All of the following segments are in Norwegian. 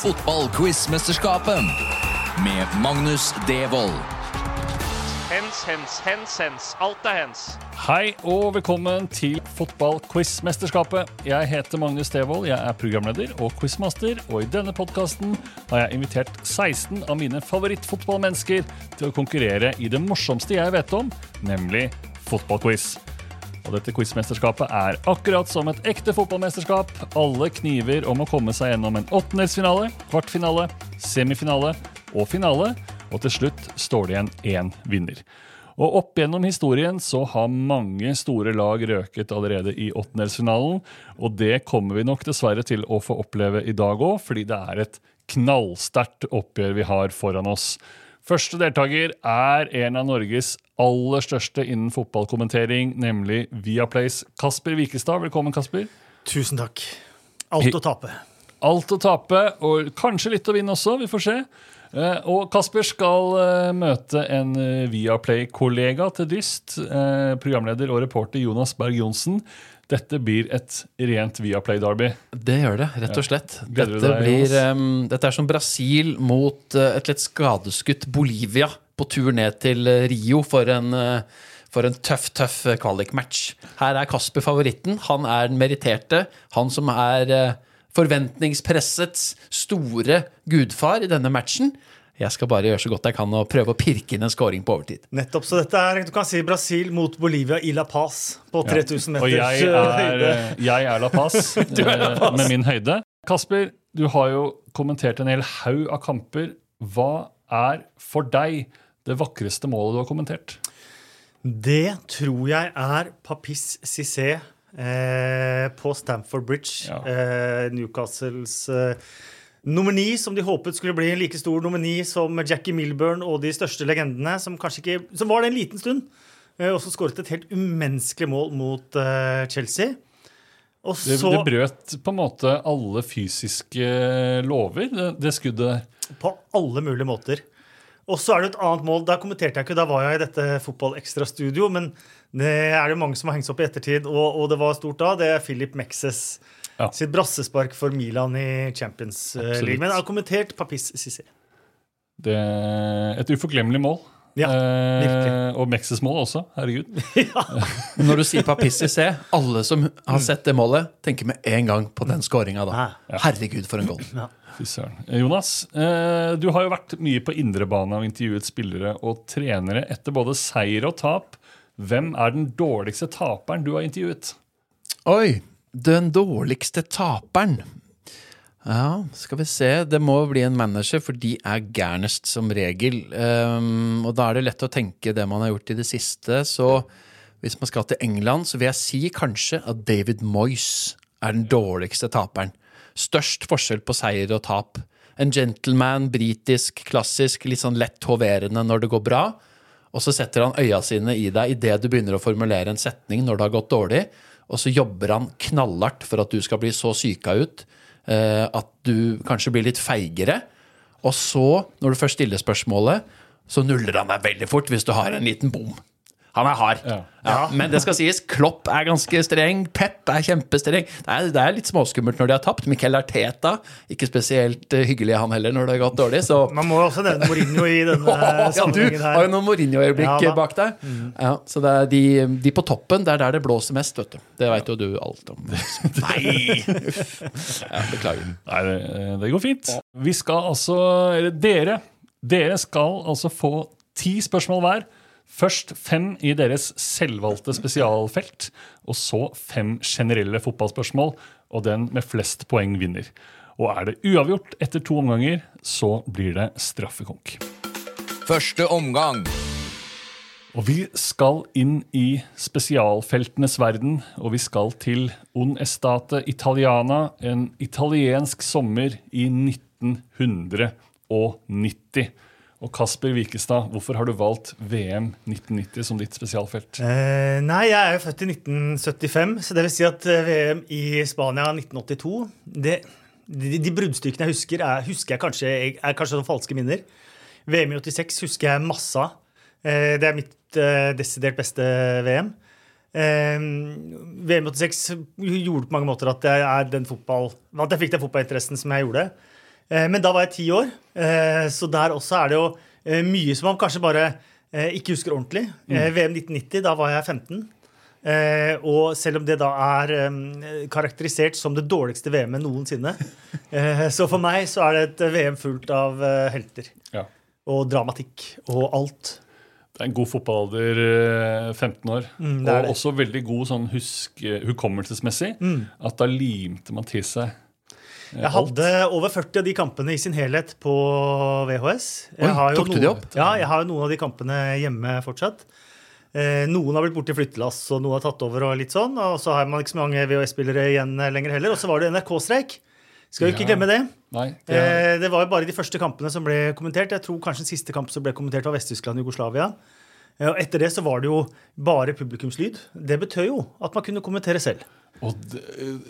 Fotballquizmesterskapet med Magnus Devold. Hens, hens, hens, hens. Alt er hens. Hei og velkommen til Fotballquizmesterskapet. Jeg heter Magnus Devold, jeg er programleder og quizmaster, og i denne podkasten har jeg invitert 16 av mine favorittfotballmennesker til å konkurrere i det morsomste jeg vet om, nemlig fotballquiz. Og dette quizmesterskapet er akkurat som et ekte fotballmesterskap. Alle kniver om å komme seg gjennom en åttendelsfinale, kvartfinale, semifinale og finale. Og til slutt står det igjen én vinner. Og Opp gjennom historien så har mange store lag røket allerede i åttendelsfinalen. Og det kommer vi nok dessverre til å få oppleve i dag òg, fordi det er et knallsterkt oppgjør vi har foran oss. Første deltaker er en av Norges aller største innen fotballkommentering, nemlig Viaplays Kasper Wikestad. Velkommen, Kasper. Tusen takk. Alt å tape. Alt å tape, og kanskje litt å vinne også. Vi får se. Eh, og Kasper skal eh, møte en eh, Viaplay-kollega til dyst. Programleder og reporter Jonas Berg Johnsen. Dette blir et rent Viaplay-derby. Det gjør det, rett og slett. Gleder Dette, deg, blir, um, dette er som Brasil mot uh, et litt skadeskutt Bolivia på tur ned til uh, Rio for en, uh, for en tøff, tøff uh, kvalikmatch. Her er Kasper favoritten. Han er den meritterte. Han som er forventningspressets store gudfar i denne matchen. Jeg skal bare gjøre så godt jeg kan og prøve å pirke inn en scoring på overtid. Nettopp. Så dette er du kan si Brasil mot Bolivia i La Paz på 3000 meters Og jeg er, høyde. jeg er La Paz, eh, med min høyde. Kasper, du har jo kommentert en hel haug av kamper. Hva er for deg det vakreste målet du har kommentert? Det tror jeg er Papis Cissé eh, på Stamford Bridge. Ja. Eh, Newcastles eh, nummer ni, som de håpet skulle bli en like stor nomini som Jackie Milburn og de største legendene, som ikke Som var det en liten stund. Eh, og så skåret et helt umenneskelig mål mot eh, Chelsea. Og Det, så det brøt på en måte alle fysiske lover, det, det skuddet der. På alle mulige måter. Og så er det et annet mål. Da kommenterte jeg ikke, da var jeg i dette fotballekstrastudio. Men det er det mange som har hengt seg opp i ettertid, og, og det var stort da. Det er Philip Mexes Ja. sitt brassespark for Milan i Champions eh. League. Men jeg har kommentert Papis Cissé. Det, et uforglemmelig mål. Ja, eh, og Mexes mål også. Herregud. Når du sier Papissi C, alle som har sett det målet, tenker med en gang på den skåringa. da. Herregud, for en goal. Ja. Jonas, eh, du har jo vært mye på indrebane og intervjuet spillere og trenere etter både seier og tap. Hvem er den dårligste taperen du har intervjuet? Oi, den dårligste taperen. Ja, skal vi se. Det må bli en manager, for de er gærnest som regel. Um, og da er det lett å tenke det man har gjort i det siste. Så hvis man skal til England, så vil jeg si kanskje at David Moyes er den dårligste taperen. Størst forskjell på seier og tap. En gentleman, britisk, klassisk, litt sånn lett hoverende når det går bra. Og så setter han øya sine i deg idet du begynner å formulere en setning når det har gått dårlig. Og så jobber han knallhardt for at du skal bli så syka ut at du kanskje blir litt feigere. Og så, når du først stiller spørsmålet, så nuller han deg veldig fort hvis du har en liten bom. Han er hard. Ja. Ja, men det skal sies, Klopp er ganske streng. Pep er kjempestreng. Det er, det er litt småskummelt når de har tapt. Miquel Arteta, ikke spesielt eh, hyggelig han heller når det har gått dårlig. Så Man må også nevne Mourinho i denne ja, du sammenhengen har jo noen Mourinho-øyeblikk Ja, bak deg. Ja, så det er de, de på toppen, det er der det blåser mest, vet du. Det veit jo du alt om. Nei! Ja, beklager. Nei, det, det går fint. Vi skal altså, eller dere, dere skal altså få ti spørsmål hver. Først fem i deres selvvalgte spesialfelt, og så fem generelle fotballspørsmål. Og den med flest poeng vinner. Og er det uavgjort etter to omganger, så blir det straffekonk. Første omgang. Og vi skal inn i spesialfeltenes verden, og vi skal til Un Estate Italiana, en italiensk sommer i 1990. Og Kasper Wikestad, hvorfor har du valgt VM 1990 som ditt spesialfelt? Eh, nei, jeg er jo født i 1975, så det vil si at eh, VM i Spania 1982 det, de, de bruddstykkene jeg husker, er, husker jeg kanskje, er kanskje sånn falske minner. VM i 86 husker jeg masse av. Eh, det er mitt eh, desidert beste VM. Eh, VM i 86 gjorde på mange måter at jeg, er den fotball, at jeg fikk den fotballinteressen som jeg gjorde. Men da var jeg ti år, eh, så der også er det jo eh, mye som man kanskje bare eh, ikke husker ordentlig. Mm. VM 1990, da var jeg 15. Eh, og selv om det da er eh, karakterisert som det dårligste VM-et noensinne, eh, så for meg så er det et VM fullt av eh, helter. Ja. Og dramatikk og alt. Det er en god fotballalder, eh, 15 år. Mm, det og også veldig god sånn husk, hukommelsesmessig. Mm. At da limte man til seg eh, Jeg hadde over 40 av de kampene i sin helhet på VHS. Oi, har jo tok du de opp? Ja, jeg har jo noen av de kampene hjemme fortsatt. Eh, noen har blitt borti flyttelass, og noen har tatt over. Og litt sånn, og så har man ikke så mange VHS-spillere igjen eh, lenger heller. Og så var det NRK-streik. Skal jo ikke glemme det. Nei, det er, Eh, det var jo bare de første kampene som ble kommentert. Jeg tror kanskje den siste kamp som ble kommentert var Vest-Tyskland og Jugoslavia. Eh, Og etter det så var det jo bare publikumslyd. Det betød jo at man kunne kommentere selv. Og det,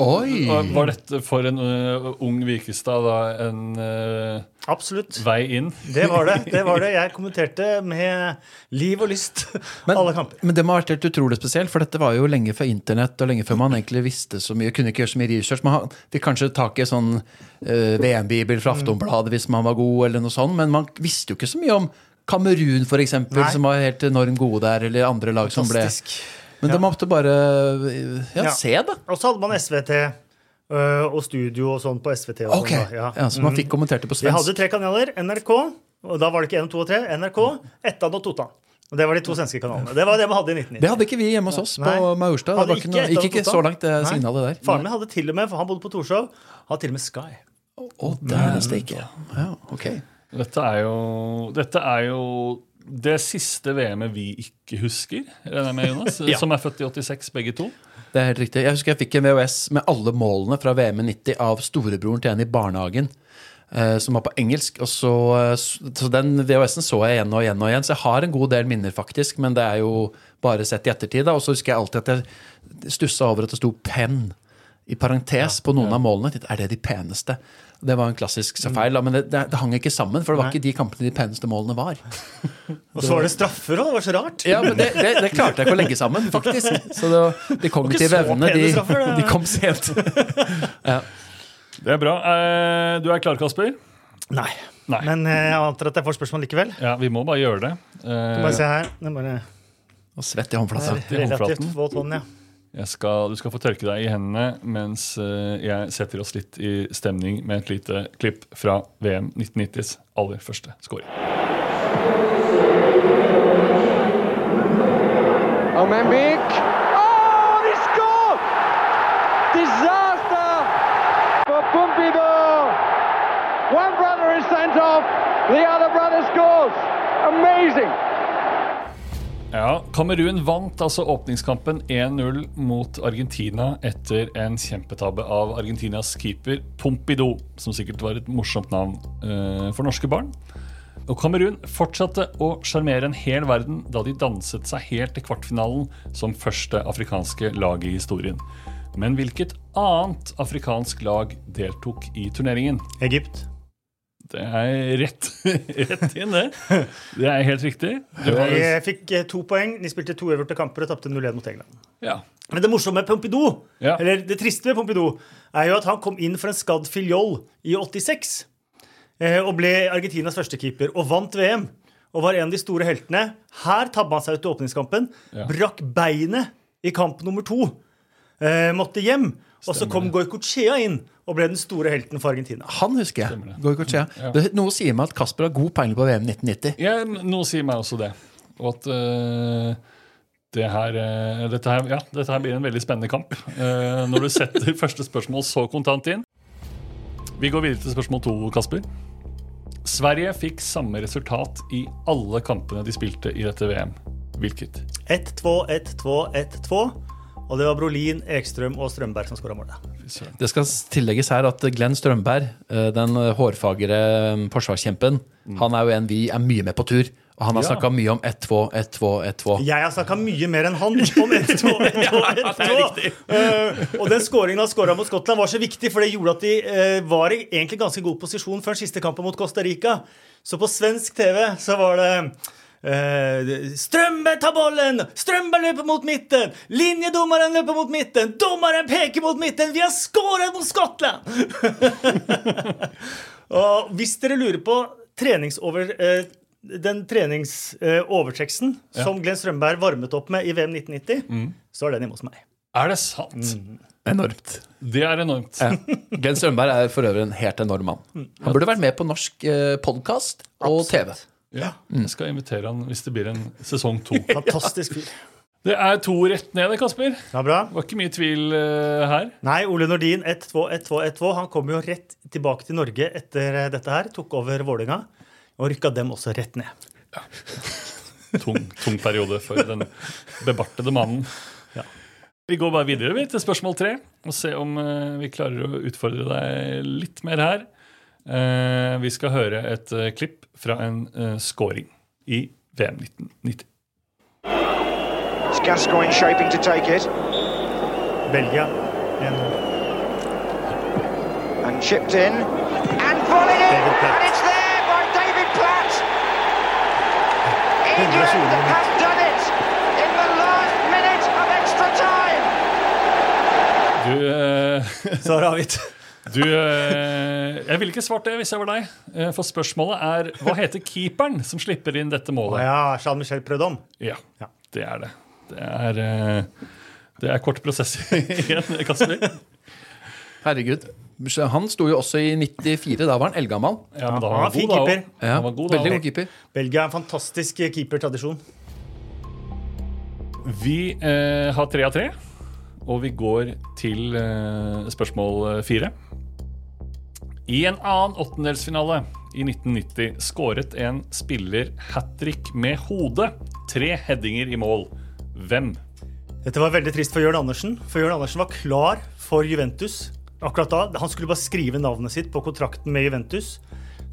Oi! Var dette for en uh, ung Vikestad da en uh, Absolutt. vei inn? Det var det. det var det. Jeg kommenterte med liv og lyst Men, alle kamper. men det må ha vært helt utrolig spesielt, for dette var jo lenge før internett, og lenge før man egentlig visste så mye. Kunne ikke gjøre så mye research. Man fikk kanskje tak i sånn uh, VM-bibel fra Aftonbladet hvis man var god, eller noe sånt, men man visste jo ikke så mye om Kamerun, eksempel, som var helt enormt gode der, eller andre lag som ble Fantastisk. Men Ja. det måtte bare ja, Ja. se, da. Og så hadde man SVT øh, og studio og sånn på SVT. Og sånn, da. ja, Så man fikk kommentert det på svensk. Vi hadde tre kanaler. NRK, og da var det ikke 1, 2 og 3. NRK, Ettan og Totan. Og Det var de to svenske kanalene. Det var det vi hadde i 1990. Det hadde ikke vi hjemme hos oss på Maurstad. Det var ikke noe, gikk ikke så langt, det Nei. signalet der. Faren min hadde til og med, for han bodde på Torshov, hadde til og med Sky. Å, er steike. Ja, ok. Dette er jo, dette er jo det siste VM-et vi ikke husker, regner jeg med, Jonas. Ja. Som er født i 86, begge to. Det er helt riktig. Jeg husker jeg fikk en VHS med alle målene fra VM i 90 av storebroren til en i barnehagen. eh, som var på engelsk. Og så, eh, så den VHS-en så jeg igjen og igjen og igjen. Så jeg har en god del minner, faktisk. Men det er jo bare sett i ettertid. Da. Og så husker jeg alltid at jeg stussa over at det sto 'penn' i parentes på noen av målene. Er det de peneste? Det var en klassisk feil, men det, det, det hang ikke sammen. For det var Nei. ikke de kampene de peneste målene var. Og så var det straffer òg, det var så rart. Ja, men det, det, det klarte jeg ikke å legge sammen, faktisk. Så det, var- de kognitive evnene, de, straffer, de kom sent. Det er bra. Eh, Du er klar, Kasper? Nei. Nei. Men eh, jeg antar at jeg får spørsmål likevel. Ja, vi må bare gjøre det. Eh, Bare se her. Det er bare Og svett i håndflata. relativt våt hånd, ja. Skal, du skal få tørke deg i hendene mens eh, jeg setter oss litt i stemning med et lite klipp fra VM 1990s aller første scoring. Omembik. Oh, he scored! Disaster for Pompidou. One brother is sent off, the other brother scores. Amazing. Ja, Kamerun vant altså åpningskampen 1-0 mot Argentina etter en kjempetabbe av Argentinas keeper Pompidou, som sikkert var et morsomt navn uh, for norske barn. Og Kamerun fortsatte å sjarmere en hel verden da de danset seg helt til kvartfinalen som første afrikanske lag i historien. Men hvilket annet afrikansk lag deltok i turneringen? Egypt. Det er rett, rett inn, det. Det er helt riktig. Var, Jeg fikk eh, to poeng. De spilte to uavgjorte kamper og tapte 0-1 mot England. ja. Men det morsomme med Pompidou, Ja. eller det triste med Pompidou, er jo at han kom inn for en skadd filiol i 86. eh, Og ble Argentinas førstekeeper og vant VM. Og var en av de store heltene. Her tabba han seg ut i åpningskampen. Ja. Brakk beinet i kamp nummer to. Eh, måtte hjem. Og så kom Goicochea inn og ble den store helten for Argentina. Han husker jeg. Goicochea. Ja. noe sier meg at Kasper har god peiling på VM 1990. Ja, noe sier meg også det. Og at uh, det her, uh, dette, her, ja, dette her blir en veldig spennende kamp. Uh, når du setter første spørsmål så kontant inn. Vi går videre til spørsmål to, Kasper. Sverige fikk samme resultat i alle kampene de spilte i dette VM. Hvilket? 1-2, 1-2, 1-2. Og det var Brolin, Ekstrøm og Strømberg som skåra målet. Det skal tillegges her at Glenn Strømberg, eh, den hårfagre forsvarskjempen, forsvarskjempen, han er jo en vi er mye med på tur. Og han har Ja. snakka mye om 1-2, 1-2, 1-2. Jeg har snakka mye mer enn han om 1-2, 1-2, 1-2. Eh, og den skåringen han skåra mot Skottland, var så viktig, for det gjorde at de uh, var i egentlig ganske god posisjon før den siste kampen mot Costa Rica. Så på svensk TV så var det eh, Strømberg tar bollen! Strømberg løper mot midten! Linjedommeren løper mot midten! Dommeren peker mot midten! Vi har skåret mot Skottland! Og hvis dere lurer på treningsover, Uh, den treningsoverteksten som Glenn Strømberg varmet opp med i VM 1990, Mm. så er den hjemme hos meg. Er det sant? Enormt. Det er enormt. Ja. Glenn Strømberg er for øvrig en helt enorm mann. Han burde vært med på norsk eh, podkast og TV. Ja. Jeg skal invitere han hvis det blir en sesong to. Fantastisk fyr. Det er to rett ned, Kasper. Ja, bra. Det var ikke mye tvil uh, her. Nei, Ole Nordin 1-2, 1-2, 1-2. Han kom jo rett tilbake til Norge etter eh, dette her. Tok over Vålinga og rykka dem også rett ned. Tung, tung periode for den bebartede mannen. Ja. Vi går bare videre vi, til spørsmål tre og se om eh, vi klarer å utfordre deg litt mer her. Eh, vi skal høre et eh, klipp fra en uh, scoring i VM 1990. It's Gascoigne shaping to take it Belgia 1-0. and chipped in and volleyed in, and it's there by David Platt. England have done it in the last minute of extra time. Du, eh, Du eh, Jeg ville ikke svart det hvis jeg var deg. Eh, for spørsmålet er hva heter keeperen som slipper inn dette Å målet? ja, Jean-Michel Prudhomme. Ja, Ja. det er det. Det er, eh, det er kort prosess igjen, Kasper. Herregud. Han sto jo også i 94. Da var han eldgammel. Ja, men da Ja, var han fin god, da ja. Han var god Veldig da. god keeper. Belgia er en fantastisk keepertradisjon. Vi eh, har tre av tre, og vi går til eh, spørsmål fire. I en annen åttendelsfinale i 1990 skåret en spiller hat trick med hodet. Tre headinger i mål. Hvem? Dette var veldig trist for Jørn Andersen, for Jørn Andersen var klar for Juventus akkurat da. Han skulle bare skrive navnet sitt på kontrakten med Juventus.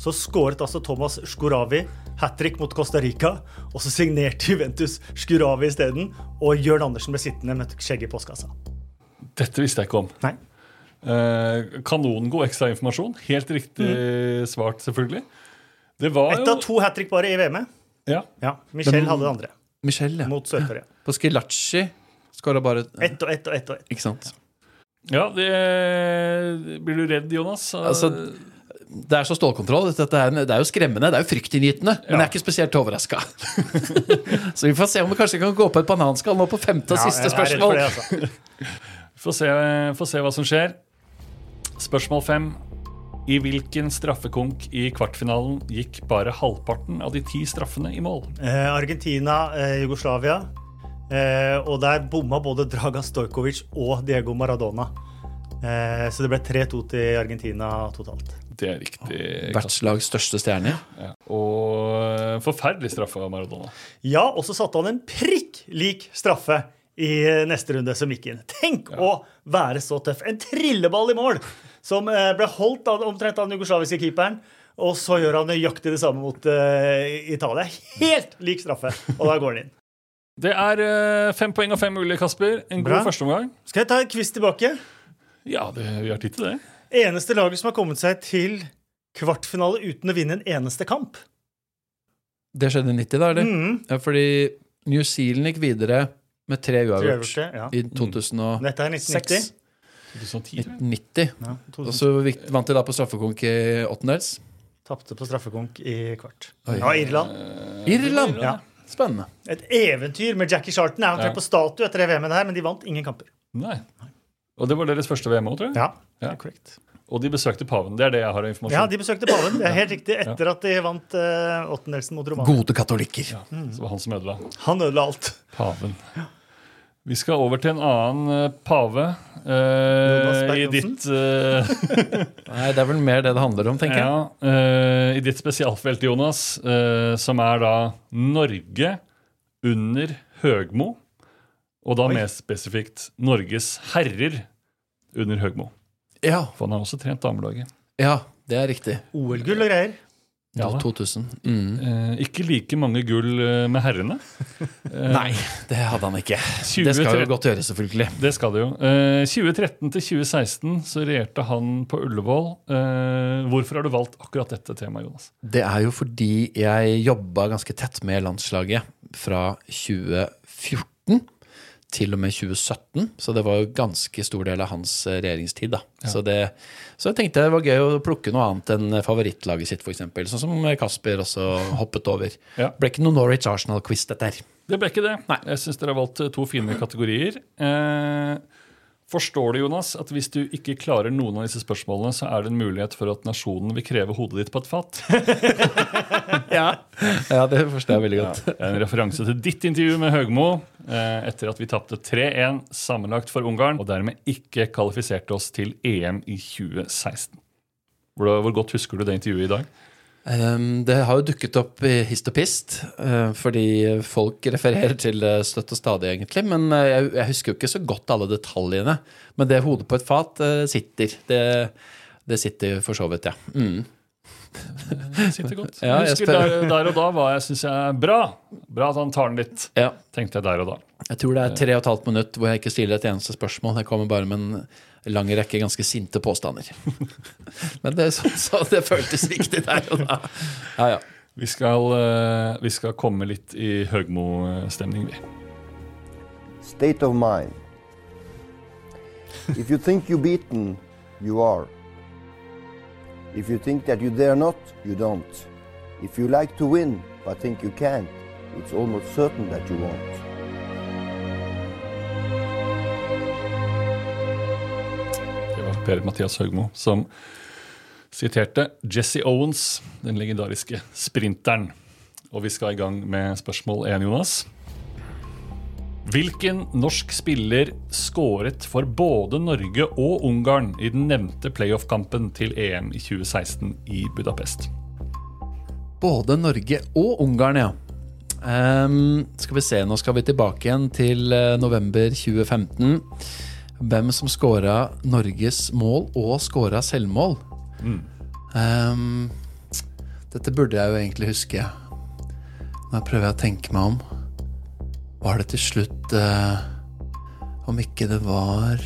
Så skåret altså Thomas Skuravi hat trick mot Costa Rica, og så signerte Juventus Skuravi isteden, og Jørn Andersen ble sittende med skjegget i postkassa. Dette visste jeg ikke om. Nei. Eh, kanongod ekstrainformasjon. Helt riktig svart, selvfølgelig. Det var Ett av to hat trick bare i VM-et. ja. Ja, Michelle Men- hadde det andre, Michelle, ja. mot Sør-Korea. På Skilacci skåra bare Ett og ett og ett og ett. Ikke sant? ja, det Blir du redd, Jonas? Altså, det er så stålkontroll. Dette er, det er jo skremmende, det er jo fryktinngytende. Men jeg er ikke spesielt overraska. så vi får se om vi kanskje kan gå på et bananskall nå på femte og Ja, siste spørsmål. Vi det, altså. Få se, få se hva som skjer. Spørsmål fem. I hvilken straffekonk i kvartfinalen gikk bare halvparten av de ti straffene i mål? Eh, Argentina, eh, Jugoslavia. Eh, og der bomma både Dragan Stojkovic og Diego Maradona. Eh, så det ble 3-2 til Argentina totalt. Det er riktig. Hvert Vertslags største stjerne. Ja. Og forferdelig straffe av Maradona. Ja, og så satte han en prikk lik straffe i neste runde som gikk inn. Tenk å være så tøff! En trilleball i mål som eh, ble holdt av, omtrent av den jugoslaviske keeperen. Og så gjør han nøyaktig det samme mot uh, Italia. Helt lik straffe, og da går han inn. Det er uh, fem poeng og fem mulige, Kasper. En god Bra. førsteomgang. Skal jeg ta en quiz tilbake? Ja, det, vi har tid til det. Eneste laget som har kommet seg til kvartfinale uten å vinne en eneste kamp. Det skjedde i 90, da? eller? Mm. Ja, fordi New Zealand gikk videre med tre uavgjort ja. i 2006. Dette er 1990. 2010, tror jeg. 90. Ja, Og så vant de da på straffekonk i åttendels. Tapte på straffekonk i kvart. Oi. Ja, Irland. Irland! Ja. Spennende. Et eventyr med Jackie Charlton. han omtrent Ja. på statue etter det VM-et her, men de vant ingen kamper. Nei. Og det var deres første VM òg, tror jeg. Ja, Ja. korrekt. Og de besøkte paven. Det er det jeg har av informasjon. Ja, de besøkte paven. Det er helt riktig. Etter at de vant uh, åttendelsen mot Romania. Gode katolikker. Så det var han som ødela. Han ødela alt. Paven. Vi skal over til en annen eh, pave eh, i ditt uh, Nei, det er vel mer det det handler om, tenker jeg. ja, eh, I ditt spesialfelt, Jonas, eh, som er da Norge under Høgmo. Og da Oi. mer spesifikt Norges herrer under Høgmo. Ja, For han har også trent damelaget. ja, det er riktig. OL-gull og greier. Ja, 2000. Mm. Eh, ikke like mange gull eh, med herrene. Eh, Nei, det hadde han ikke. 20, Det skal jo godt gjøres, selvfølgelig. Det skal det jo. Eh, 2013 til 2016 så regjerte han på Ullevål. Eh, hvorfor har du valgt akkurat dette temaet, Jonas? Det er jo fordi jeg jobba ganske tett med landslaget fra 2014 til og med 2017, så det var jo ganske stor del av hans eh, regjeringstid. da. Så, det, så jeg tenkte det var gøy å plukke noe annet enn favorittlaget sitt, f.eks. Sånn som Kasper også hoppet over. Ja. Ble ikke noe Norwich Arsenal-quiz, dette her. Det ble ikke det. Nei. Jeg syns dere har valgt eh, to fine kategorier. Eh, forstår du, Jonas, at hvis du ikke klarer noen av disse spørsmålene, så er det en mulighet for at nasjonen vil kreve hodet ditt på et fat? Ja, det forstår jeg veldig godt. Er En referanse til ditt intervju med Høgmo eh, etter at vi tapte 3-1 sammenlagt for Ungarn, og dermed ikke kvalifiserte oss til EM i 2016. Hvor, hvor godt husker du det intervjuet i dag? Um, det har jo dukket opp i hist og pist, uh, fordi folk refererer til det støtt og stadig, egentlig. Men uh, jeg, husker jo ikke så godt alle detaljene. Men det hodet på et fat sitter. Det, det sitter for så vidt, ja. Mm. Det sitter godt. Ja, jeg husker der, der og da hva jeg syns er bra. Bra at han tar den litt, ja. tenkte jeg der og da. Jeg tror det er tre og et halvt minutt hvor jeg ikke stiller et eneste spørsmål. Jeg kommer bare med en lang rekke ganske sinte påstander. Men det, så, så det føltes riktig der og da. Ja, ja. Vi skal, eh, vi skal komme litt i Høgmo-stemning, vi. state of mind. if you think you're beaten, you are. If you think that you dare not, you don't. If you like to win but think you can't, it's almost certain that you won't. Per-Mathias Høgmo som siterte Jesse Owens, den legendariske sprinteren. Og vi skal i gang med spørsmål 1, Jonas. Hvilken norsk spiller skåret for både Norge og Ungarn i den nevnte playoff-kampen til EM i 2016 i Budapest? Både Norge og Ungarn, ja. Um, skal vi se, nå skal vi tilbake igjen til eh, november 2015. Hvem som scora Norges mål og scora selvmål. Ehm, dette burde jeg jo egentlig huske. Nå prøver jeg å tenke meg om. Var det til slutt uh, Om ikke det var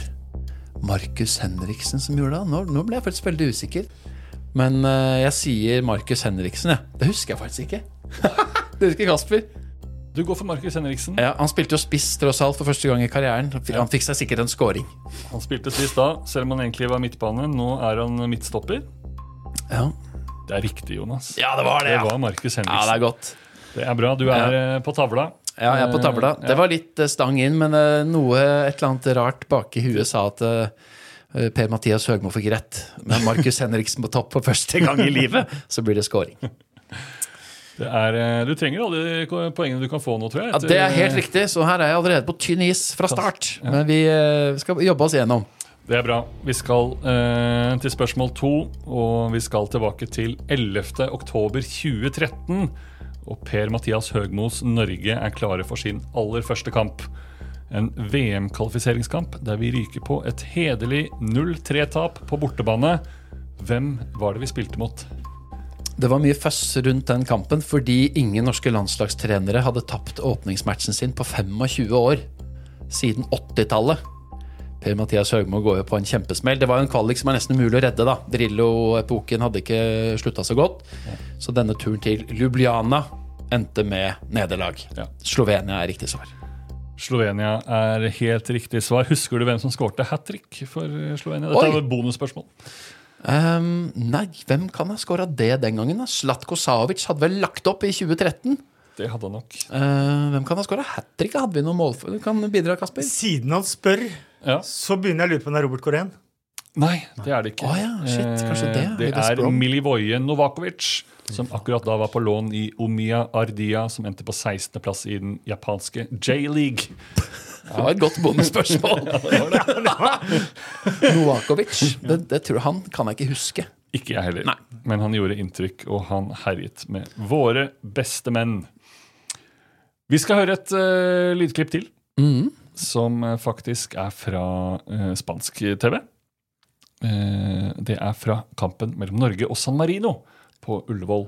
Markus Henriksen som gjorde det? Nå, nå ble jeg faktisk veldig usikker. Men uh, jeg sier Markus Henriksen, jeg. Det husker jeg faktisk ikke. det husker Kasper. Du går for Markus Henriksen. Ja, Han spilte jo spiss tross alt for første gang i karrieren. Han fikk seg sikkert en scoring. Han spilte spiss da, selv om han egentlig var midtbane. Nå er han midtstopper. Ja, Det er riktig, Jonas. ja det var det. Det var Markus Henriksen. ja det er godt. Det er bra. Du er ja. på tavla. Ja, jeg er på tavla. Eh, Det var litt eh, stang inn, men eh, noe, et eller annet rart bak i huet sa at eh, Per-Mathias Høgmo fikk rett. Med Markus Henriksen på topp for første gang i livet, så blir det scoring. Det er, eh, du trenger alle poengene du kan få nå, tror jeg. Ja, Det er helt riktig, så her er jeg allerede på tynn is fra start. Men vi eh, skal jobbe oss gjennom. Det er bra. Vi skal eh, til spørsmål to, og vi skal tilbake til 11. oktober 2013. Og Per-Mathias Høgmos Norge er klare for sin aller første kamp. En VM-kvalifiseringskamp der vi ryker på et hederlig 0-3-tap på bortebane. Hvem var det vi spilte mot? Det var mye føss rundt den kampen fordi ingen norske landslagstrenere hadde tapt åpningsmatchen sin på 25 år. Siden 80-tallet. Per-Mathias Høgmo går jo på en kjempesmell. Det var jo en kvalik som er nesten umulig å redde. da. Drillo-epoken hadde ikke slutta så godt. Så denne turen til Ljubljana endte med nederlag. Ja. Slovenia er riktig svar. Slovenia er helt riktig svar. Husker du hvem som skårte hat trick for Slovenia? Dette Oi. er et bonusspørsmål. Ehm, nei, hvem kan ha skåra det den gangen? da? Slatko Savic hadde vel lagt opp i 2013? Det hadde han nok. Uh, hvem kan ha skåra hat trick? Hadde vi noen mål Du kan bidra, Kasper? Siden han spør, Ja. så begynner jeg å lure på om det er Robert Korén. Nei, det er det ikke. Oh, ja, shit, kanskje det. Eh, Det er Milivoje Novakovic, som akkurat da var på lån i Omia Ardia, som endte på 16.-plass i den japanske J-league. Det var et godt bonusspørsmål. Novakovic. Det, det tror han kan jeg ikke huske. Ikke jeg heller, Nei. men han gjorde inntrykk, og han herjet med våre beste menn. Vi skal høre et uh, lydklipp til, som eh, faktisk er fra uh, spansk TV. Uh, det er fra kampen mellom Norge og San Marino på Ullevål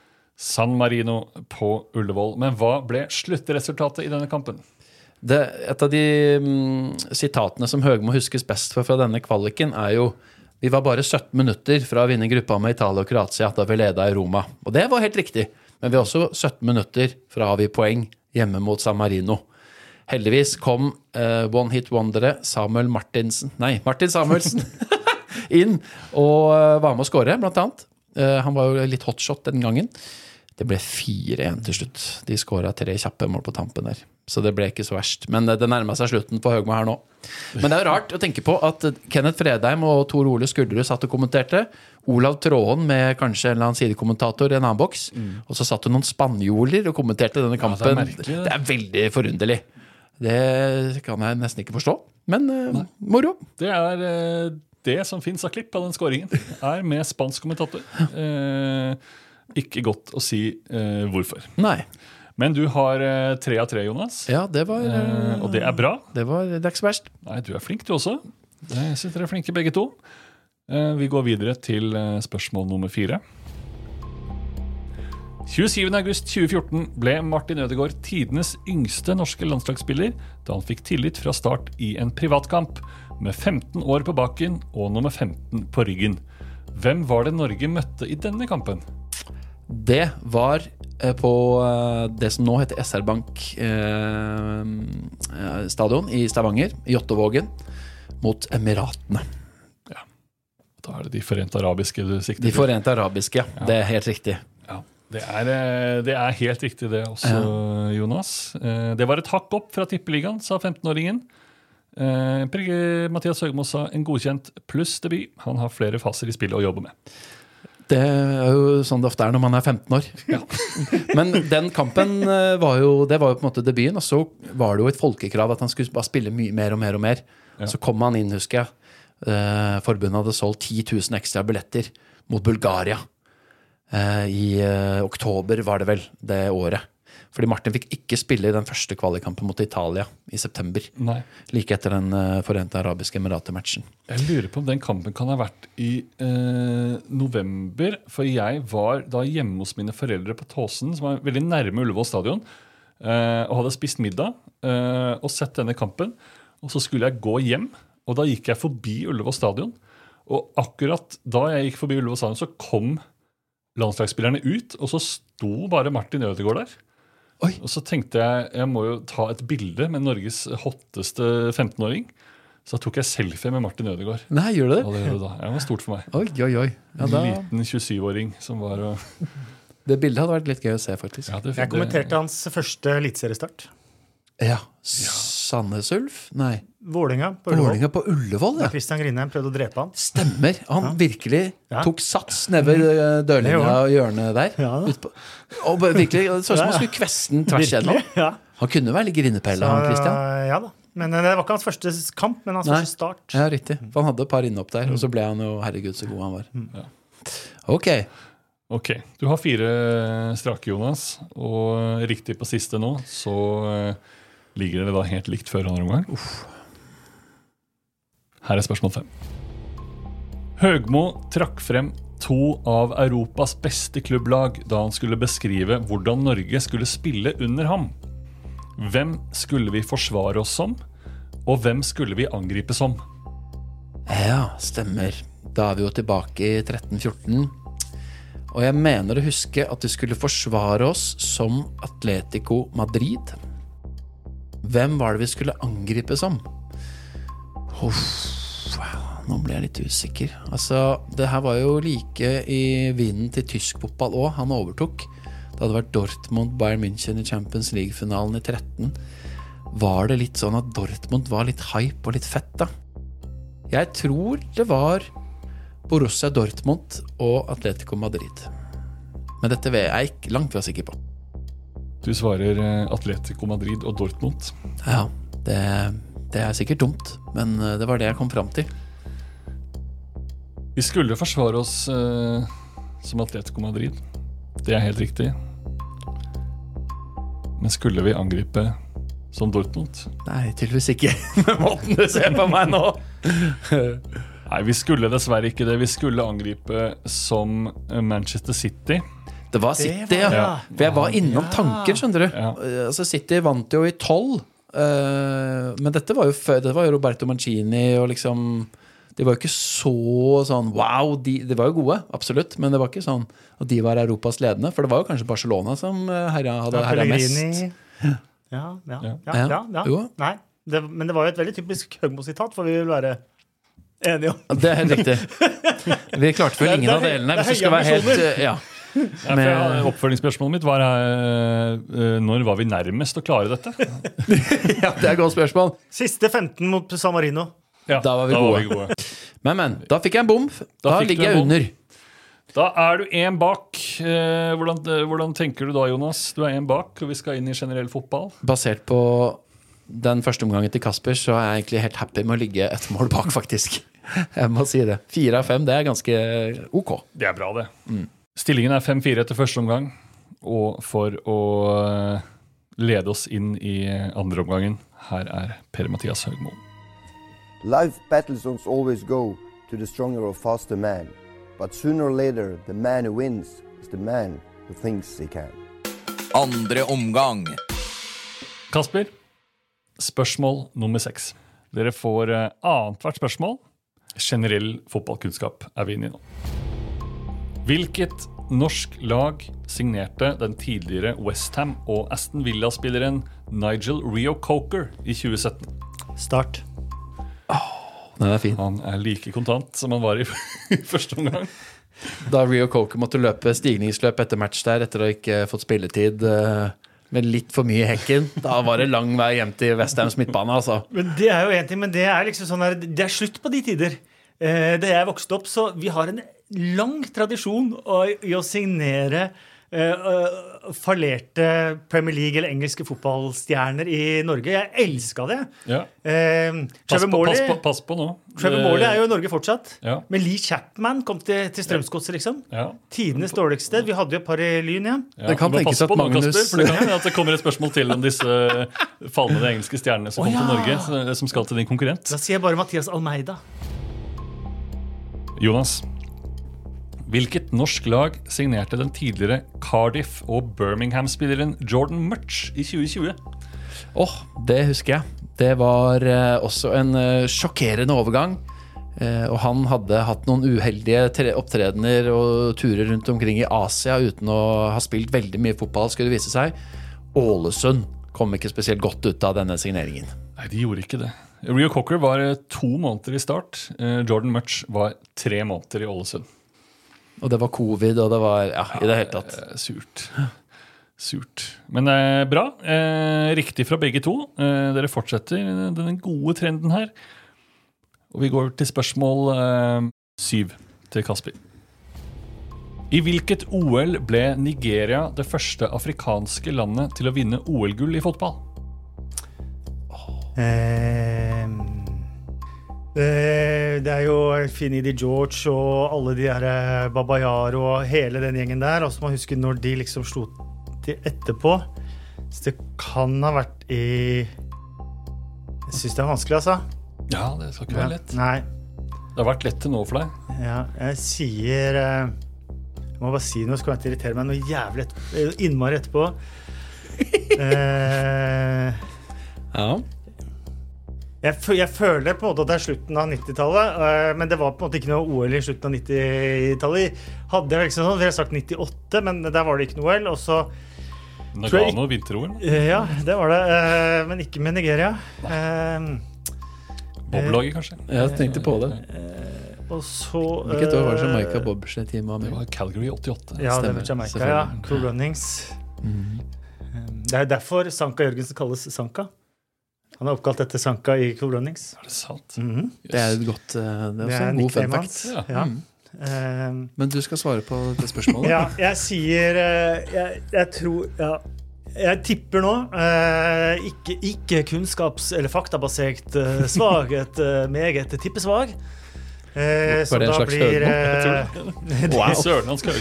San Marino på Ullevål. Men hva ble sluttresultatet i denne kampen? Det, et av de mm, sitatene som Høgmo huskes best for fra denne kvaliken, er jo vi var bare 17 minutter fra å vinne gruppa med Italia og Kroatia da vi leda i Roma. Og det var helt riktig, men vi er også 17 minutter fra å avgi poeng hjemme mot San Marino. Heldigvis kom uh, one hit wonderet Samuel Martinsen Nei, Martin Samuelsen inn og uh, var med å skåre, blant annet. Uh, han var jo litt hotshot den gangen. Det ble 4-1 til slutt. De skåra tre kjappe mål på tampen der. Så det ble ikke så verst. Men det, nærma seg slutten på Høgmo her nå. Men det er jo rart å tenke på at Kenneth Fredheim og Tor Ole Skulderud satt og kommenterte. Olav Tråen med kanskje en eller annen sidekommentator i en annen boks. Og så satt det noen spanjoler og kommenterte denne Mm. det er kampen. det. er veldig forunderlig. Det kan jeg nesten ikke forstå. Men uh, moro. Det er uh, det som fins av klipp av den skåringen. Er med spansk kommentator. Eh, ikke godt å si eh, hvorfor. Nei. Men du har eh, tre av tre, Jonas. Ja, det var, Eh, eh, og det er bra. det var Det er ikke så verst. Nei, du er flink, du også. Jeg synes dere er flinke, begge to. Eh, Vi går videre til eh, spørsmål nummer fire. 27.8.2014 ble Martin Ødegaard tidenes yngste norske landslagsspiller da han fikk tillit fra start i en privatkamp, med 15 år på baken og nummer 15 på ryggen. Hvem var det Norge møtte i denne kampen? Det var eh, på eh, det som nå heter SR Bank eh, eh, stadion i Stavanger, Jåttåvågen, mot Emiratene. Ja. Da er det De forente arabiske du sikter De forente arabiske, ja. Det er helt riktig. Ja, det er, det er helt riktig det også, Jonas. Eh, Det var et hakk opp fra Tippeligaen, sa 15-åringen. Eh, Mathias Høgmo sa en godkjent pluss debut. Han har flere faser i spillet å jobbe med. Det er jo sånn det ofte er når man er 15 år. Men den kampen eh, var jo, det var jo på en måte debuten, og så var det jo et folkekrav at han skulle bare spille mye mer og mer og mer. Så kom han inn, husker jeg. Eh, Forbundet hadde solgt 10 000 ekstra billetter mot Bulgaria. Eh, I eh, oktober var det vel det året. Fordi Martin fikk ikke spille i den første kvalikkampen mot Italia i september. Nei. Like etter den eh, Forente arabiske emirater-matchen. Jeg lurer på om den kampen kan ha vært i eh, november. For jeg var da hjemme hos mine foreldre på Tåsen, som er veldig nærme Ullevål stadion, eh, og hadde spist middag eh, og sett denne kampen. Og så skulle jeg gå hjem, og da gikk jeg forbi Ullevål stadion. Og akkurat da jeg gikk forbi Ullevål stadion, så kom landslagsspillerne ut, og så sto bare Martin Ødegaard der. Oi. Og så tenkte jeg jeg må jo ta et bilde med Norges hotteste 15-åring. Så da tok jeg selfie med Martin Ødegaard. Nei, gjør du det? Allerede da. Det var stort for meg. Oi, oi, oi. Ja, En liten 27-åring som var og det bildet hadde vært litt gøy å se, faktisk. ja, det, Jeg kommenterte hans første eliteseriestart. Ja. Sandnes Ulf? Nei. Vålinga på Ullevål. Vålinga på Ullevål, Da ja. Christian Grindheim prøvde å drepe han. Stemmer. Han virkelig Ja. tok sats nede ved eh, dørlinja og hjørnet der. Ja da. Ut på- Og virkelig, Det så ut som han skulle kveste den tvers gjennom. igjennom. Ja. Han kunne være litt grinepelle, han Christian. Ja da. Men eh, det var ikke hans første kamp, men hans Nei. første start. Ja, riktig. For han hadde et par innhopp der, og så ble han jo herregud så god han var. Ja. Ok. Ok, Du har fire strake, Jonas. Og riktig på siste nå, så eh, ligger det da helt likt før andre omgang. Her er spørsmål fem. Høgmo trakk frem to av Europas beste klubblag da han skulle beskrive hvordan Norge skulle spille under ham. Hvem skulle vi forsvare oss som, og hvem skulle vi angripe som? Ja, stemmer. Da er vi jo tilbake i 1314. Og jeg mener å huske at vi skulle forsvare oss som Atletico Madrid. Hvem var det vi skulle angripe som? Uff, nå ble jeg litt usikker. Altså, det her var jo like i vinden til tysk fotball òg. Han overtok. Det hadde vært Dortmund, Bayern München i Champions League-finalen i 13. Var det litt sånn at Dortmund var litt hype og litt fett, da? Jeg tror det var Borussia Dortmund og Atletico Madrid. Men dette er jeg ikke langt fra sikker på. Du svarer eh, Atletico Madrid og Dortmund. Ja, det, det er sikkert dumt, men eh, det var det jeg kom fram til. Vi skulle forsvare oss eh, som Atletico Madrid. Det er helt riktig. Men skulle vi angripe som Dortmund? Nei, tydeligvis ikke. Med måten du ser på meg nå. Nei, vi skulle dessverre ikke det. Vi skulle angripe som Manchester City. Det var City, var ja. ja. For jeg var innom tanken, skjønner du. Ja. Altså, City vant jo i tolv. eh, men dette var jo før Det var jo Roberto Mancini og liksom De var jo ikke så sånn wow. De, de var jo gode, absolutt, men det var ikke sånn at de var Europas ledende. For det var jo kanskje Barcelona som eh, herja, hadde Ja, herja mest. Ja, ja, ja. Ja. ja, ja, Ja. Jo. Nei, det, men det var jo et veldig typisk Høgmo-sitat, for vi vil være enige om Det er helt riktig. Vi klarte vel ingen av delene, hvis du skal være helt Ja. Ja, for Oppfølgingsspørsmålet mitt var eh, når var vi nærmest å klare dette? ja, det er et godt spørsmål. Siste 15 mot San Marino. Ja, Da var vi gode. Men, men. Da fikk jeg en bom. Da, da ligger jeg under. Da er du én bak. Eh, hvordan, hvordan tenker du da, Jonas? Du er én bak, og vi skal inn i generell fotball. Basert på den første omgangen til Kasper, så er jeg egentlig helt happy med å ligge et mål bak, faktisk. Jeg må si det. Fire av fem, det er ganske ok. Det er bra, det. Stillingen er 5-4 etter første omgang. Og for å eh, lede oss inn i andre omgangen, her er Per-Mathias Høgmo. Life battles don't always go to the stronger or faster man, but sooner or later, the man who wins is the man who thinks he can. Andre omgang. Kasper, spørsmål nummer seks. Dere får eh, annethvert spørsmål. Generell fotballkunnskap er vi inne i nå. Hvilket norsk lag signerte den tidligere Westham og Aston Villa-spilleren Nigel Rio Coker i 2017? Start. Den er fin. Han er like kontant som han var i, i første omgang. Da Rio Coker måtte løpe stigningsløp etter match der etter å ikke fått spilletid eh, med litt for mye i hekken, da var det lang vei hjem til Westhams midtbane, altså. Men Det er jo en ting, men det er liksom sånn her, det er slutt på de tider. Eh, da jeg vokste opp, så vi har en lang tradisjon i å signere eh, fallerte Premier League eller engelske fotballstjerner i Norge. Jeg elska det. Ja. Uh, Pass, på, pass, på, pass på nå. Trevor Morley er jo i Norge fortsatt. Ja. Men Lee Chapman kom til, til Strømsgodset, liksom. ja. Tidenes dårligste. Vi hadde jo et par i Lyn, igjen. Ja, Det kan tenkes at på nå, Magnus- Kasper, for det kan at det kommer et spørsmål til om disse falne engelske stjernene som oh, kom til. Norge, som skal til din konkurrent. Da sier jeg bare Mathias Almeida. Jonas, hvilket norsk lag signerte den tidligere Cardiff- og Birmingham-spilleren Jordan Mutch i 2020? Åh, det husker jeg. Det var eh, også en eh, sjokkerende overgang. Eh, og han hadde hatt noen uheldige opptredener og turer rundt omkring i Asia uten å ha spilt veldig mye fotball, skulle det vise seg. Ålesund kom ikke spesielt godt ut av denne signeringen. Nei, de gjorde ikke det. Rio Cocker var eh, to måneder i start. Eh, Jordan Mutch var tre måneder i Ålesund. Og det var covid, og det var Ja, i det hele tatt. Surt. Surt. Men eh, bra. Eh, riktig fra begge to. Eh, dere fortsetter den gode trenden her. Og vi går til spørsmål eh, syv til Kasper. I hvilket OL ble Nigeria det første afrikanske landet til å vinne OL-gull i fotball? Eh, det er jo Finidi George og alle de der Baba Babayar og hele den gjengen der. Og så må man huske når de liksom slo til etterpå. Så det kan ha vært i Jeg syns det er vanskelig, altså. Ja, det skal ikke være lett. Nei. Det har vært lett til nå for deg. Ja, jeg sier eh, Jeg må bare si noe, så kommer jeg å irritere meg noe jævlig etterpå, eh, innmari etterpå. Eh, Ja. Jeg, jeg føler på en måte at det er slutten av 90-tallet, øh, men det var på en måte ikke noe OL i slutten av 90-tallet. Hadde jeg liksom sånn, Vi har sagt 98, men der var det ikke noe OL. Og så Nagano vinter-OL. øh, Ja, det var det. øh, men ikke med Nigeria. Uh, Boblaget, kanskje. Jeg tenkte på det. og så Hvilket år var det Jamaica Bobsled-team var Det var Calgary 88. Ja, det var Jamaica. Ja. Cool Runnings. Det er jo derfor Sanka Jørgensen kalles Sanka. Han er oppkalt etter Sanka i Cool Runnings. Er det sant? Mhm. Det er et godt eh, Det er Det er en god fun fact. Ja. Ja. Mm. Uh, Men du skal svare på det spørsmålet. Ja, jeg sier eh, Jeg, jeg tror ja. Jeg tipper nå eh, ikke, ikke kunnskaps- eller faktabasert eh, et eh, meget tippesvag. Eh, så Var det en da slags blir Wow. Søren, han skal.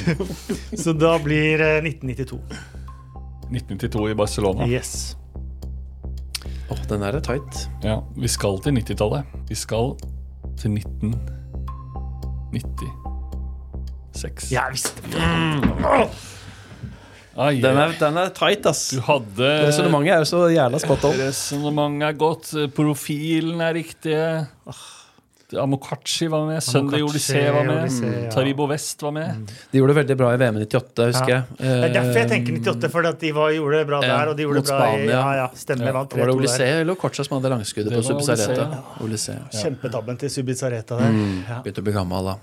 Så da blir eh, 1992. 1992 i Barcelona. Yes. Åh, den der er tight. Ja, vi skal til 90-tallet. Vi skal til 1996. Jeg visste det. Ai, Den er, den er tight, ass. Du hadde Resonnementet er jo så jævla spot on. Resonnementet er godt. Profilen er riktig. Amokachi var med. Sunday Odyssey var med. Olysée, ja. Taribo West var med. De gjorde det veldig bra i VM i 98, husker Ja. jeg. Det er derfor jeg tenker 98, for de var, gjorde det bra der, og de gjorde mot det bra i Spania. Ja, ja, stemmer. Ja. vant Var det 3-2 der. eller Kocha som hadde langskuddet på Subizareta? Ja. Kjempetabben til Subizareta der. Ja. Begynte å bli gammel da.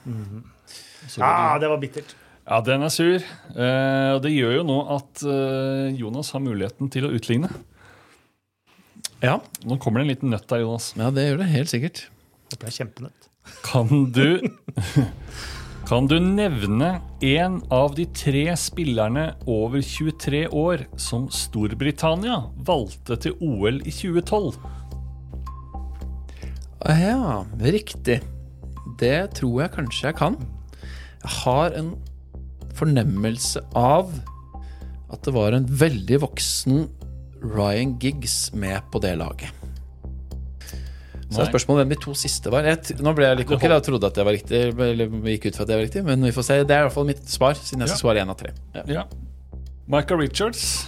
Ah, det var bittert. Ja, den er sur. Eh, og det gjør jo nå at eh, Jonas har muligheten til å utligne. Ja. Nå kommer det en liten nøtt der, Jonas. ja, det gjør det helt sikkert. Håper det er kjempenøtt. Kan du Kan du nevne en av de tre spillerne over 23 år som Storbritannia valgte til OL i 2012? Ah, Ja, riktig. Det tror jeg kanskje jeg kan. Jeg har en fornemmelse av at det var en veldig voksen Ryan Giggs med på det laget. Så er spørsmålet hvem de to siste var. Jeg, nå ble jeg litt cocky og trodde at det var riktig. Eller gikk ut fra at det var riktig, men vi får se. Det er i hvert fall mitt svar, siden jeg skal svare én av tre. Ja. Ja. Michael Richards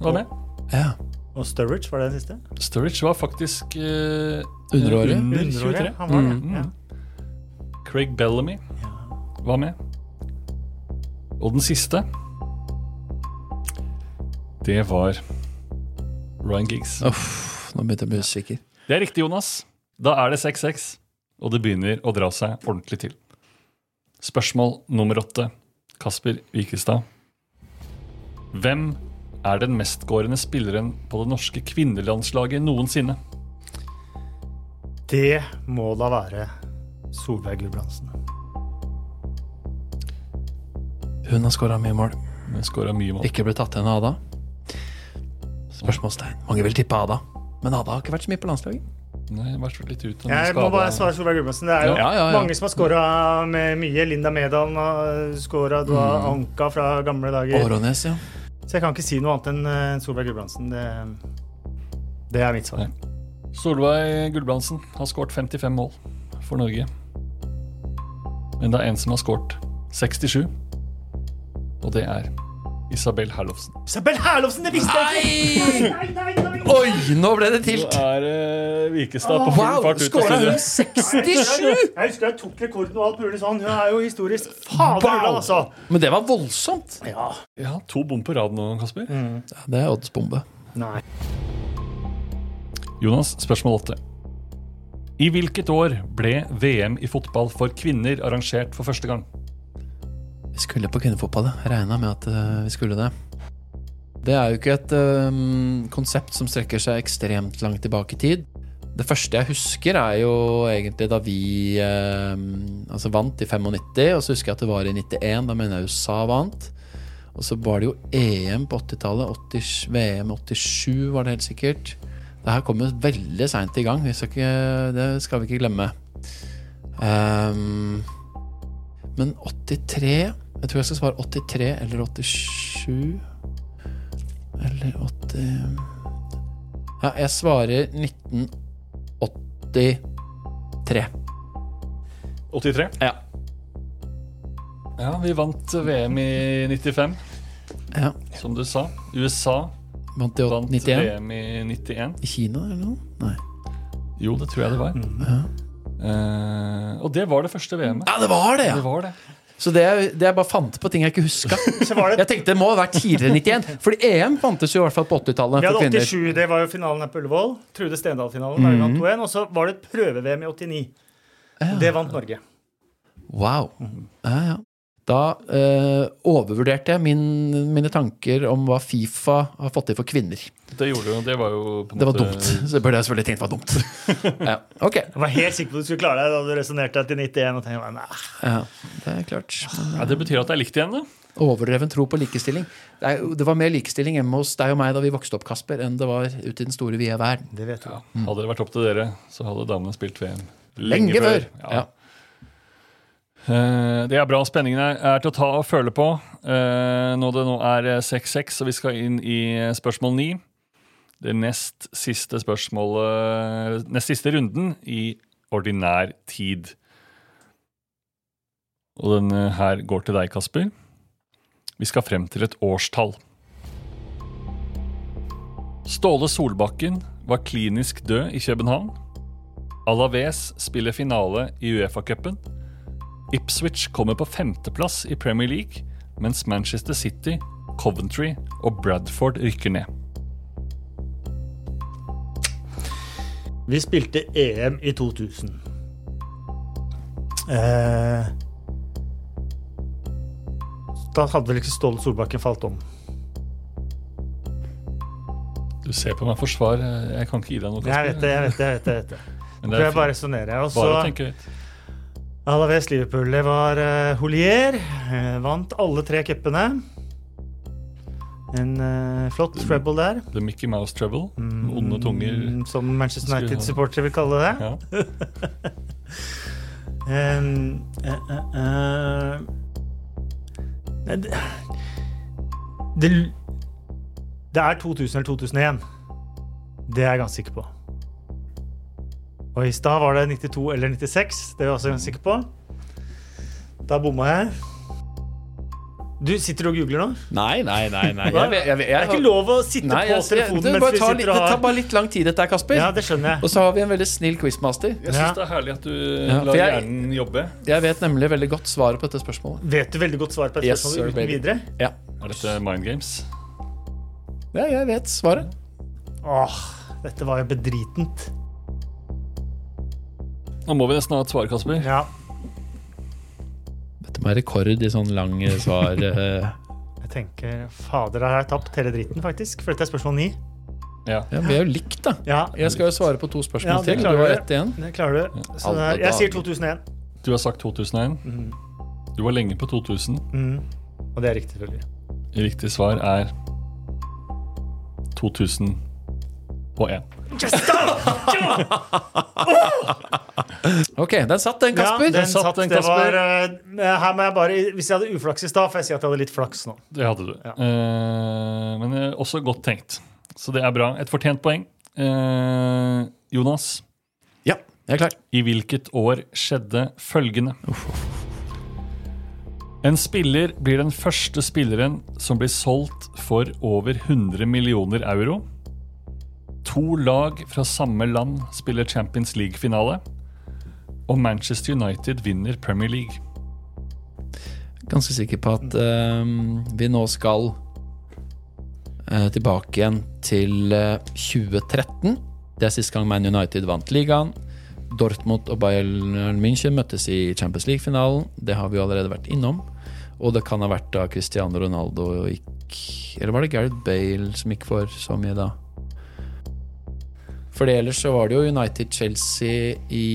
var med. Ja. Og Sturridge, var det den siste? Sturridge var faktisk uh, Underårig. under Underåret, 23. Han var det. Mm. Ja. Craig Bellamy var med. Og den siste Det var Ryan Giggs. Uff, nå begynte jeg å bli usikker. Det er riktig, Jonas. Da er det 6-6, og det begynner å dra seg ordentlig til. Spørsmål nummer åtte. Kasper Wikestad. Hvem er den mestgårende spilleren på det norske kvinnelandslaget noensinne? Det må da være Solveig Gulbrandsen. Hun har skåra mye mål. Hun mye mål. Ikke ble tatt igjen av Ada. Spørsmålstegn. Mange vil tippe Ada. Men Ada har ikke vært så mye på landslaget. Nei, vært litt ut Jeg må bare svare Solveig Gulbrandsen. Det er jo Ja, ja, ja. mange som har scora med mye. Linda Medal har scora. Du har Mm. Anka fra gamle dager. Årånes, ja. Så jeg kan ikke si noe annet enn eh, Solveig Gulbrandsen. Det, det er mitt svar. Solveig Gulbrandsen har skåret 55 mål for Norge. Men det er en som har skåret 67, og det er Isabel Herlofsen. Isabel Herlovsen, det visste jeg ikke! Nei, nei, nei, nei. Oi, nå ble det Nå tilt! er uh, Vikestad på full Wow, fart ut av studio. 67?! Jeg husker jeg tok rekorden og alt mulig sånn. Hun er jo historisk fader Wow. altså. Men det var voldsomt. Ja. Ja, to bom på rad nå, Kasper. Ja, det er oddsbombe. Nei. Jonas, spørsmål åtte. I hvilket år ble VM i fotball for kvinner arrangert for første gang? Vi skulle på kvinnefotball. Regna med at eh, vi skulle det. Det er jo ikke et um, konsept som strekker seg ekstremt langt tilbake i tid. Det første jeg husker, er jo egentlig da vi um, altså vant i 95, og så husker jeg at det var i 91. Da mener jeg USA vant. Og så var det jo EM på 80-tallet. VM 87 var det helt sikkert. Det her kom jo veldig seint i gang. Skal ikke, det skal vi ikke glemme. Um, men 83 Jeg tror jeg skal svare 83 eller 87. Eller 80 Ja, jeg svarer 1983. 83. Ja. Ja, vi vant VM i 95, ja. som du sa. USA Vant i vant 91? VM i 91. I Kina eller noe? Nei. Jo, det tror jeg det var. Eh, og det var det første VM-et. Ja, det var det, ja! Det var det. Så det, det jeg bare fant på ting jeg ikke huska. Jeg tenkte det må ha vært tidligere enn 91. Fordi EM fantes jo i hvert fall på 80-tallet Vi hadde kvinner. 87, det var jo finalen her på Ullevål. Trude Stendal-finalen. der vi vant 2-1, Og så var det et prøve-VM i 89. Det vant Norge. Wow. Ja, ja. Da eh, overvurderte jeg min, mine tanker om hva Fifa har fått til for kvinner. Det gjorde du, det var jo på en Det var dumt. Så det burde jeg selvfølgelig tenkt var dumt. Ja, ok. Jeg var helt sikker på at du skulle klare deg da du resonnerte til 91. Og tenkte, nei. Ja, det er klart. Men, Ja, det betyr at det er likt igjen, da. overdreven tro på likestilling. Det, er, det var mer likestilling hjemme hos deg og meg da vi vokste opp, Kasper, enn det var ute i den store, vide verden. Det vet du. Hadde det vært opp til dere, så hadde damene spilt VM Lenge før! Ja. Eh, Det er bra. Spenningen er, til å ta og føle på. Eh, Når det nå er eh, 6-6, så vi skal inn i eh, spørsmål 9. det nest siste spørsmålet Nest siste runden i ordinær tid. Og den eh, her går til deg, Kasper. Vi skal frem til et årstall. Ståle Solbakken var klinisk død i København. Alaves spiller finale i Uefa-cupen. Ipswich kommer på femteplass i Premier League, mens Manchester City, Coventry og Bradford rykker ned. Vi spilte EM i 2000. Eh, da hadde vel ikke Ståle Solbakken falt om. Du ser på meg for svar. Jeg kan ikke gi deg noe. Jeg vet det, jeg vet det. jeg vet det, jeg vet det. Men det er jeg bare resonnerer. Og så. Alaves Liverpool. Det var uh, Holier. Uh, vant alle tre cupene. En uh, flott treble der. The Mickey Mouse Trouble. Onde tunger. Mm, Som Manchester United-supportere vil kalle det. Ja. Um. Det, det Det er 2000 eller 2001. Det er jeg ganske sikker på. Og i stad var det 92 eller 96. Det er jeg også ganske sikker på. Da bomma jeg. Du sitter og googler nå? Nei, nei, nei. nei. Jeg, Jeg, jeg, Det er ikke lov å sitte Nei, på telefonen det, mens vi tar litt, og har det tar bare litt lang tid, dette her, Kasper. Ja, det skjønner jeg. Og så har vi en veldig snill quizmaster. Jeg syns Ja. det er herlig at du Ja, lar jeg- hjernen jobbe. Jeg vet nemlig veldig godt svaret på dette spørsmålet. Vet du veldig godt svaret på dette Yes, spørsmålet uten baby. videre? Ja. Er dette Mind Games? ja, jeg vet svaret. Åh, dette var jo bedritent. Nå må vi nesten ha et svar, Kasper. Ja, Dette var rekord i sånn lang eh, svar. eh. jeg tenker Fader, her har jeg tapt hele dritten, faktisk. For dette er spørsmål ni. Ja. Ja, vi er jo likt, da. Ja, Jeg skal jo svare på to spørsmål Ja, til. Du har ett igjen. det klarer du. Så det er, jeg sier 2001. Du har sagt 2001. Du var lenge på 2000. Mm. Og det er riktig, selvfølgelig. Riktig svar er 2001. Ok, den satt, den, Kasper. Ja, den satt satt, den, Kasper. var, uh, her må jeg bare, Hvis jeg hadde uflaks i stad, får jeg si at jeg hadde litt flaks nå. Det hadde du. Eh, men eh, også godt tenkt. Så det er bra. Et fortjent poeng. Uh, Jonas, Ja, jeg er klar. i hvilket år skjedde følgende? En spiller blir den første spilleren som blir solgt for over 100 millioner euro. To lag fra samme land spiller Champions League-finale. Og Manchester United vinner Premier League. Ganske sikker på at uh, vi nå skal uh, tilbake igjen til uh, 2013. Det er sist gang Man United vant ligaen. Dortmund og Bayern München møttes i Champions League-finalen. Det har vi allerede vært innom. Og det kan ha vært da Cristiano Ronaldo gikk Eller var det Gareth Bale som gikk for så mye da? For ellers så var det jo United-Chelsea i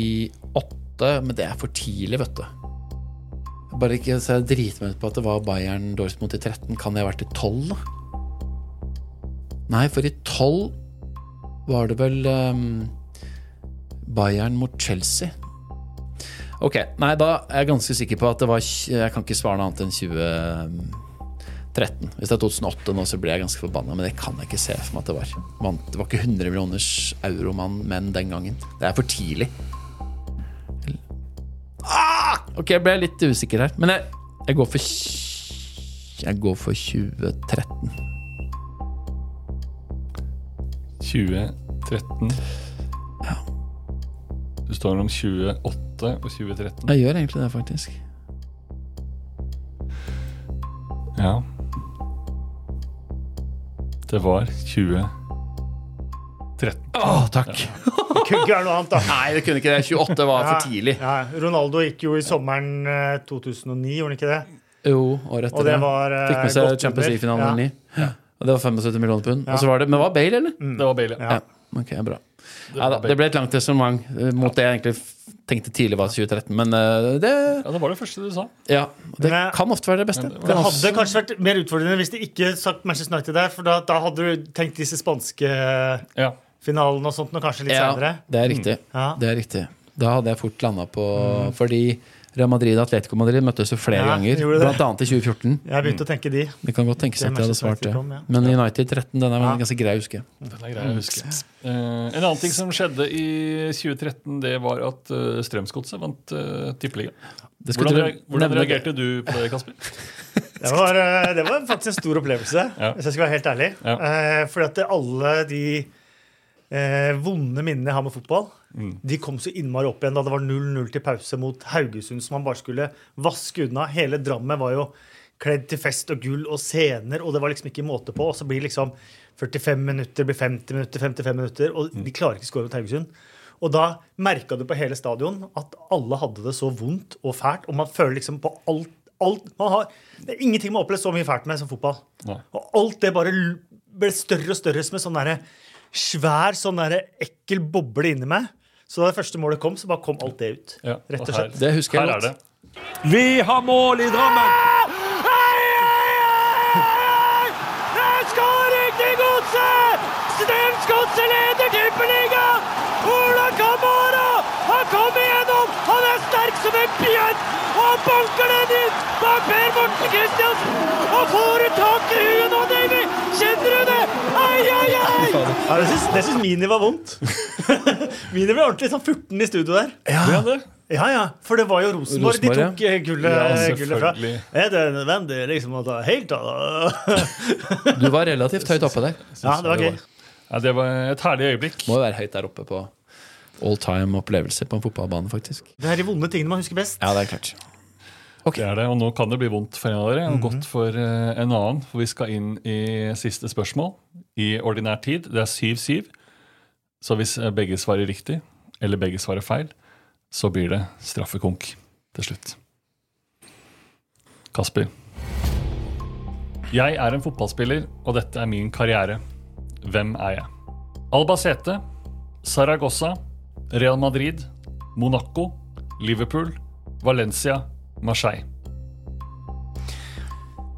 åtte, men det er for tidlig, vet du. Bare ikke så jeg driter på at det var Bayern Dortmund i 13. Kan det ha vært i 12, da? Nei, for i 12 var det vel um, Bayern mot Chelsea. Ok, nei, da er jeg ganske sikker på at det var Jeg kan ikke svare noe annet enn 2013. Hvis det er 2008 nå, så blir jeg ganske forbanna, men det kan jeg ikke se for meg at det var. Man, det var ikke 100 millioners euromann menn den gangen. Det er for tidlig. Ah! Ok, jeg ble litt usikker her. Men jeg, jeg går for Jeg går for 2013. 2013. Ja. Du står mellom 28 og 2013. Jeg gjør egentlig det, faktisk. Ja. Det var 2013. Å, takk. Det kunne ikke være noe annet, da. Nei, det kunne ikke det. 28 var Ja, for tidlig. Ja, Ronaldo gikk jo i sommeren eh, 2009, gjorde han ikke det? Jo, året etter Og det var eh, Fikk med seg godt Champions under. League-finalen Ja. eller. Og det var 75 millioner pund. Ja. Og så var det, men var Bale, eller? Det var Bale. Ja. Ja. Ok, bra. Ja, da, det ble et langt resonnement eh, mot det jeg egentlig tenkte tidlig var 2013, men eh, det Ja, det var det første du sa. Ja, det Men- kan ofte være det beste. Men det Det hadde også- kanskje vært mer utfordrende hvis de ikke sagt Manchester United der, for da, da hadde du tenkt disse spanske Ja. finalene og sånt, og kanskje litt ja, senere. det er riktig. Ja. Det er riktig. Da hadde jeg fort landa på Fordi Real Madrid og Atletico Madrid møttes jo flere Ja, ganger, bl.a. i 2014. Jeg begynte å tenke de. Det kan godt tenkes at jeg hadde svart det. ja. Men United 13, den er Ja. ganske grei å huske. Den er grei å huske. Uh, en annen ting som skjedde i 2013, det var at uh, Strømsgodset vant uh, Tippeligaen. Hvordan, reag- hvordan reagerte du på det, Kasper? Det var, uh, det var faktisk en stor opplevelse, Ja. hvis jeg skal være helt ærlig. Ja. Eh, fordi at alle de eh, vonde minnene jeg har med fotball, Mm. de kom så innmari opp igjen da det var 0-0 til pause mot Haugesund, som man bare skulle vaske unna. Hele Drammen var jo kledd til fest og gull og scener, og det var liksom ikke måte på. Og så blir liksom 45 minutter, blir 50 minutter, 55 minutter, og Mm. de klarer ikke å skåre mot Haugesund. Og da merka du på hele stadion at alle hadde det så vondt og fælt, og man føler liksom på alt alt man har, Det er ingenting man har opplevd så mye fælt med som fotball. Ja. Og alt det bare ble større og større som en sånn derre svær, sånn der, ekkel boble inni meg. Så da det første målet kom, så bare kom alt det ut. Ja, Rett og her- slett. Det husker jeg Her er godt. det. Vi har mål i Drammen! Skåring til Godset! Strømsgodset leder tippeligaen! Ola Kamara! Han kommet igjennom! Han er sterk som en bjørn! Og banker den inn bak Per Morten Kristiansen! Og får et tak i huet nå, Davy! Kjenner du det? Ai, ai, ai! Ja, det syns, det syns Mini var vondt. Mini ble ordentlig sånn 14 i studio der. Ja, det. Ja, ja, for det var jo Rosenborg. De tok ja. gullet, Ja, gullet fra. Er det nødvendig liksom å ta helt av Du var relativt høyt oppe der. Ja, det var gøy. Ja, det var et herlig øyeblikk. Må jo være høyt der oppe på all time opplevelse på en fotballbane, faktisk. Det er de vonde tingene man husker best. Ja, det er klart. Det er det, og nå kan det bli vondt for en av dere, og godt for eh, en annen. For vi skal inn i siste spørsmål i ordinær tid. Det er 7-7. Så hvis eh, begge svarer riktig, eller begge svarer feil, så blir det straffekonk til slutt. Kasper. Jeg er en fotballspiller, og dette er min karriere. Hvem er jeg? Albacete, Saragossa, Real Madrid, Monaco, Liverpool, Valencia, Marseille.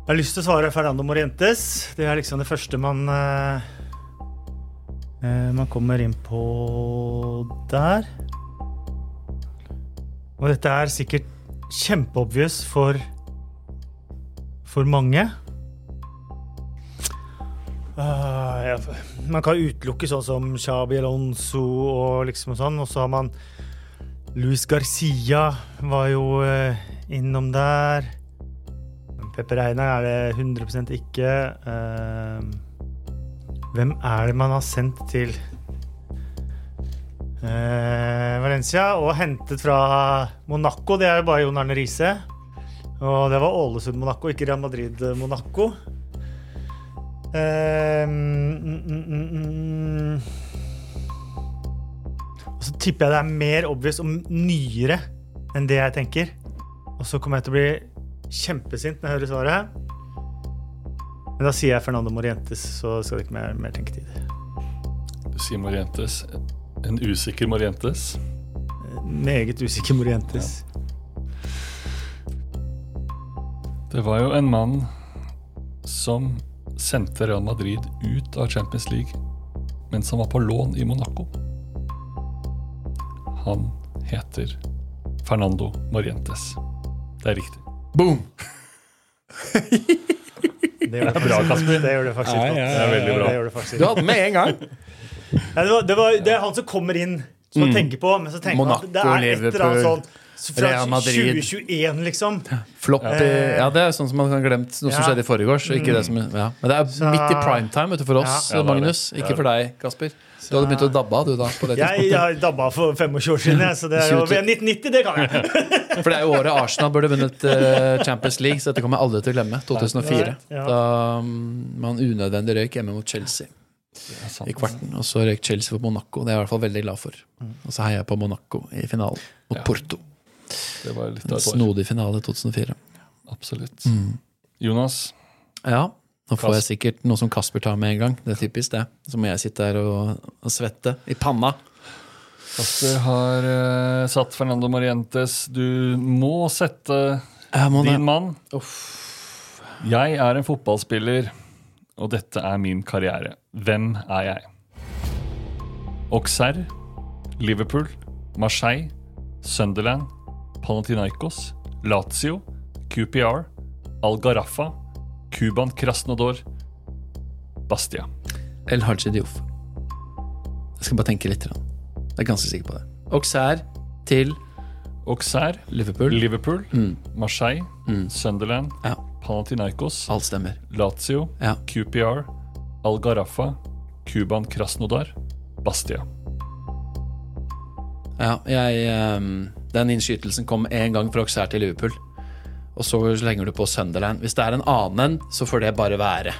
Jeg har lyst til å svare Fernando Morientes. Det er liksom det første man eh, eh, Man kommer inn på der. Og dette er sikkert kjempeobvious for for mange. Uh, ja, man kan utelukke sånn som Xabi Alonso og liksom sånn, og så har man Luis Garcia var jo eh, innom der. Pepper Einar er det 100 ikke. Eh, hvem er det man har sendt til eh, Valencia og hentet fra Monaco? Det er jo bare Jon Arne Riise. Og det var Ålesund-Monaco, ikke Real Madrid-Monaco. Eh, mm, mm, mm, mm. Tipper jeg det er mer obvious og nyere enn det jeg tenker. Og så kommer jeg til å bli kjempesint når jeg hører svaret. Men da sier jeg Fernando Morientes, så skal det ikke mer, mer tenketid. Du sier Morientes. En usikker Morientes. Meget usikker Morientes. Det var jo en mann som sendte Real Madrid ut av Champions League, mens han var på lån i Monaco. Han heter Fernando Morientes. Det er riktig. Boom! Det det bra, faktisk- Kasper. Det gjør det faktisk Ja, godt. ja, ja, Det er veldig bra. Det gjør det faktisk Du hadde den med en gang. Ja, det, var, det, var, det er han som kommer inn, som mm. tenker på. Men så tenker Monaco, at det er et eller annet sånt sånn så fra Real Madrid. 2021, liksom. Flopp i Ja, det er sånn som man kan glemt noe som Ja. Mm. skjedde i forgårs. Ikke det som, ja. Men det er Så- midt i primetime vet du, for oss, er. Magnus. Er Ikke for deg, Kasper. Du hadde begynt å dabbe av, du, da. på det Jeg, tidspunktet. jeg dabba for 25 år siden, jeg, så det er jo 1990, det kan jeg. For det er jo året Arsenal burde vunnet eh, Champions League, så dette kommer jeg aldri til å glemme. 2004. Ja. Da um, man unødvendig røyk hjemme mot Chelsea sant. i kvarten. Og så røyk Chelsea for Monaco. Det er jeg i hvert fall veldig glad for. Og så heier jeg på Monaco i finalen mot Ja. Porto. Det var litt En et år. snodig finale 2004. Absolutt. Mm. Jonas, Ja, nå får jeg sikkert noe som Kasper tar med en gang. Det er typisk, det. Så må jeg sitte her og, og svette i panna. Kasper har uh, satt Fernando Morientes. Du må sette må din mann. Jeg er en fotballspiller, og dette er min karriere. Hvem er jeg? Auxerre, Liverpool, Marseille, Sunderland, Palatinaikos, Lazio, QPR, Al Garaffa, Kuban Krasnodar, Bastia. El Haji Diof. Jeg skal bare tenke litt. Jeg er ganske sikker på det. Auxerre til Auxerre, Liverpool. Liverpool, Marseille, Sunderland, Ja, Panathinaikos, alt stemmer. Lazio, Ja. QPR, Al Garaffa, Kuban Krasnodar, Bastia. Ja, jeg, ehm, den innskytelsen kom én gang fra Auxerre til Liverpool. Og så slenger du på Sunderland. Hvis det er en annen en, så får det bare være.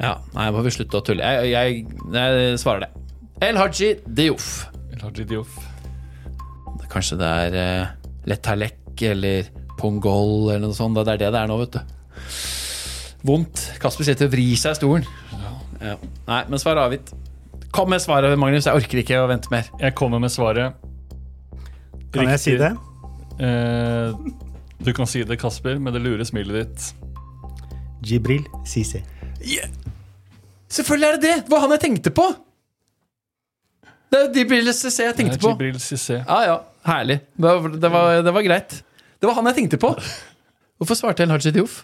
Ja, nei, må vi slutte å tulle. Jeg, jeg, jeg svarer det. El Haji Diouf. El Hadji Diouf. Kanskje det er uh, Letalek eller Pongol eller noe sånt. Det er det det er nå, vet du. Vondt. Kasper sitter og vrir seg i stolen. Ja. Nei, men svar er avgitt. Kom med svaret, Magnus. Jeg orker ikke å vente mer. Jeg kommer med svaret. Kan jeg si det? Eh, du kan si det, Kasper, med det lure smilet ditt. Jibril Sisi. Selvfølgelig er det det! Det var han jeg tenkte på! Det er Jibril Sisi jeg tenkte på. Jibril Sisi. Ja, ja. Herlig. Det var, det, var, det var greit. Det var han jeg tenkte på. Hvorfor svarte El Haji Diouf?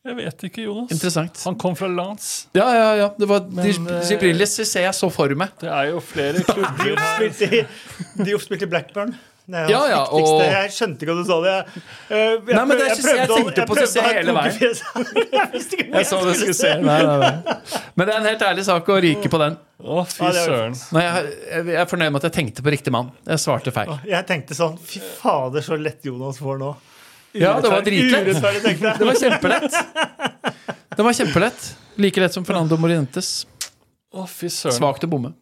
Jeg vet ikke, Jonas. Interessant. Han kom fra Lance. Ja, ja, ja. Det var Jibril eh, brillene CC jeg så for meg. Det er jo flere klubber her. spilte i Blackburn. Det er Ja, ja, og- Jeg skjønte ikke at du sa det. Jeg, eh, jeg, Nei, men det er ikke jeg, jeg tenkte på CC hele veien. Jeg visste ikke hvor Jeg så det skulle se. Nei, nei, nei. Men det er en helt ærlig sak å ryke på den. Å, fy søren. Nei, jeg, jeg, er fornøyd med at jeg tenkte på riktig mann. Jeg svarte feil. Jeg tenkte sånn Fy fader, så lett Jonas får nå. Ja, det var dritlett. Det var kjempelett. Det var kjempelett. Like lett som Fernando Morientes. Å, fy søren. Svakt å bomme.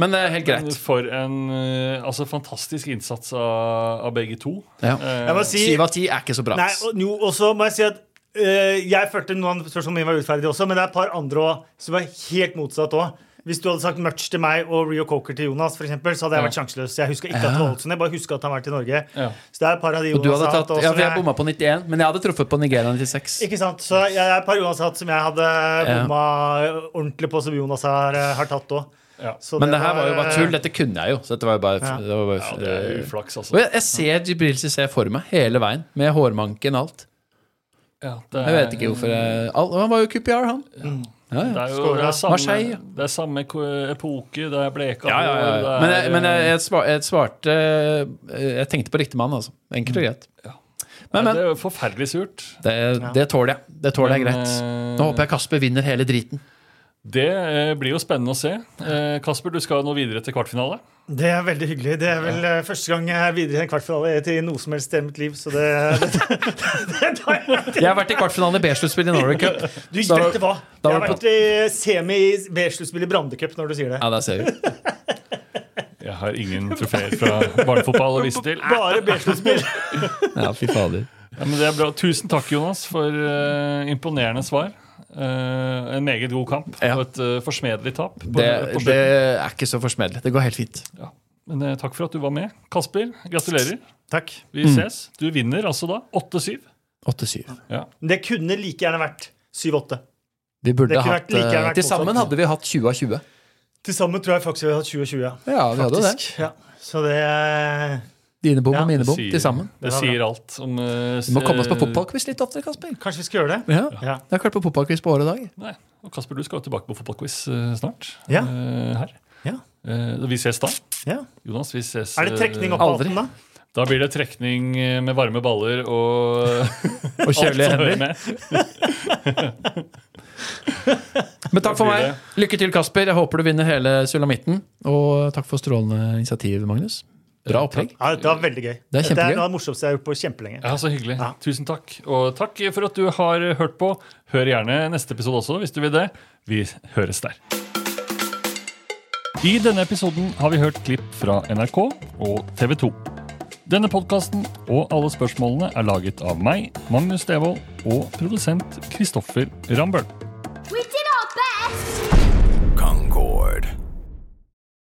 Men det er helt greit. For en eh, altså, fantastisk innsats av, av begge to. Ja. Eh, si Syv av ti er ikke så bra. Nei, og, jo, også må jeg si at uh, jeg følte noen spørsmål mine var urettferdige også, men det er et par andre også, som var helt motsatt òg. Hvis du hadde sagt Much til meg og Rio Coker til Jonas, for eksempel, så hadde jeg vært sjanseløs. Jeg husker ikke at det var Olsen, jeg bare husker at han har vært i Norge. Ja. Så det er et par av de Jonas hadde har hatt tatt, også, ja, for jeg bomma på 91, men jeg hadde truffet på Nigeria 96. Ikke sant? Så jeg er et par Jonas har hatt som jeg hadde bomma ordentlig på, som Jonas har, har tatt òg. Ja. Men det her var jo bare tull. Dette kunne jeg jo. Så dette var jo bare, Ja. det var bare ja, det er uflaks, altså. Og jeg, jeg ser Jibril Cissé for meg hele veien, med hårmanken og alt. Ja, det Jeg vet ikke hvorfor jeg, all, Han var jo QPR, han. Ja, Det ja. er jo det er samme, Marseille. det er samme epoke, det er bleka Ja, ja, ja, ja. Men, jeg, er, men jeg, eh, jeg, svarte, jeg svarte Jeg tenkte på riktig mann, altså. Enkelt og greit. Ja. Men, men. Det er jo forferdelig surt. Det, det tåler jeg. Det tåler jeg greit. eh, Nå håper jeg Kasper vinner hele driten. Det eh, blir jo spennende å se. Eh, Kasper, du skal nå videre til kvartfinale. Det er veldig hyggelig. Det er vel eh, første gang jeg er videre i en kvartfinale til noe som helst i mitt liv, så det, det, det, det jeg Jeg har vært i kvartfinale i B-sluttspill i Norway Cup. Du, Så- vet du hva? Jeg har vært i semi i B-sluttspill i Brandecup når du sier det. Ja, der ser vi. Jeg har ingen trofeer fra barnefotball å vise til. Bare B-sluttspill. Ja, fy fader. Ja, men det er bra. Tusen takk, Jonas, for uh, imponerende svar. Eh, en meget god kamp Ja. og et uh, forsmedelig tap. På, Det, på det er ikke så forsmedelig. Det går helt fint. Ja. Men uh, takk for at du var med. Kasper, gratulerer. Takk. Vi Mm. ses. Du vinner altså da 8-7. 8-7. Ja. Det kunne like gjerne vært 7-8. Vi burde hatt like gjerne Til sammen hadde vi hatt 20 av 20. Til sammen tror jeg faktisk vi hadde hatt 20-20. Ja. Ja, vi hadde det. Ja. Så det Dine bom Ja, og mine Det bom til sammen. Det sier alt om uh, Vi må komme oss på eh, fotballquiz litt oftere, Kasper. Kanskje vi skal gjøre det? Ja. Ja. Jeg har ikke vært på fotballquiz på året i dag. Nei. Og Kasper, du skal jo tilbake på fotballquiz uh, snart. Ja. Uh, her. Ja. Eh, vi ses da. ja. Jonas, vi ses Er det trekning opp eh, Aldri. da? Da blir det trekning eh, med varme baller og Og kjølige hender. Men takk for meg. Lykke til, Kasper. Jeg håper du vinner hele sulamitten. Og takk for strålende initiativ, Magnus. Bra opplegg. Ja, det var veldig gøy. Det er kjempegøy. Det er noe av det morsomste jeg har gjort på kjempelenge. Ja, så hyggelig. Ja. Tusen takk. Og takk for at du har hørt på. Hør gjerne neste episode også, hvis du vil det. Vi høres der. I denne episoden har vi hørt klipp fra NRK og TV 2. Denne podkasten og alle spørsmålene er laget av meg, Magnus Devold, og produsent Kristoffer Rambøll. We did our best!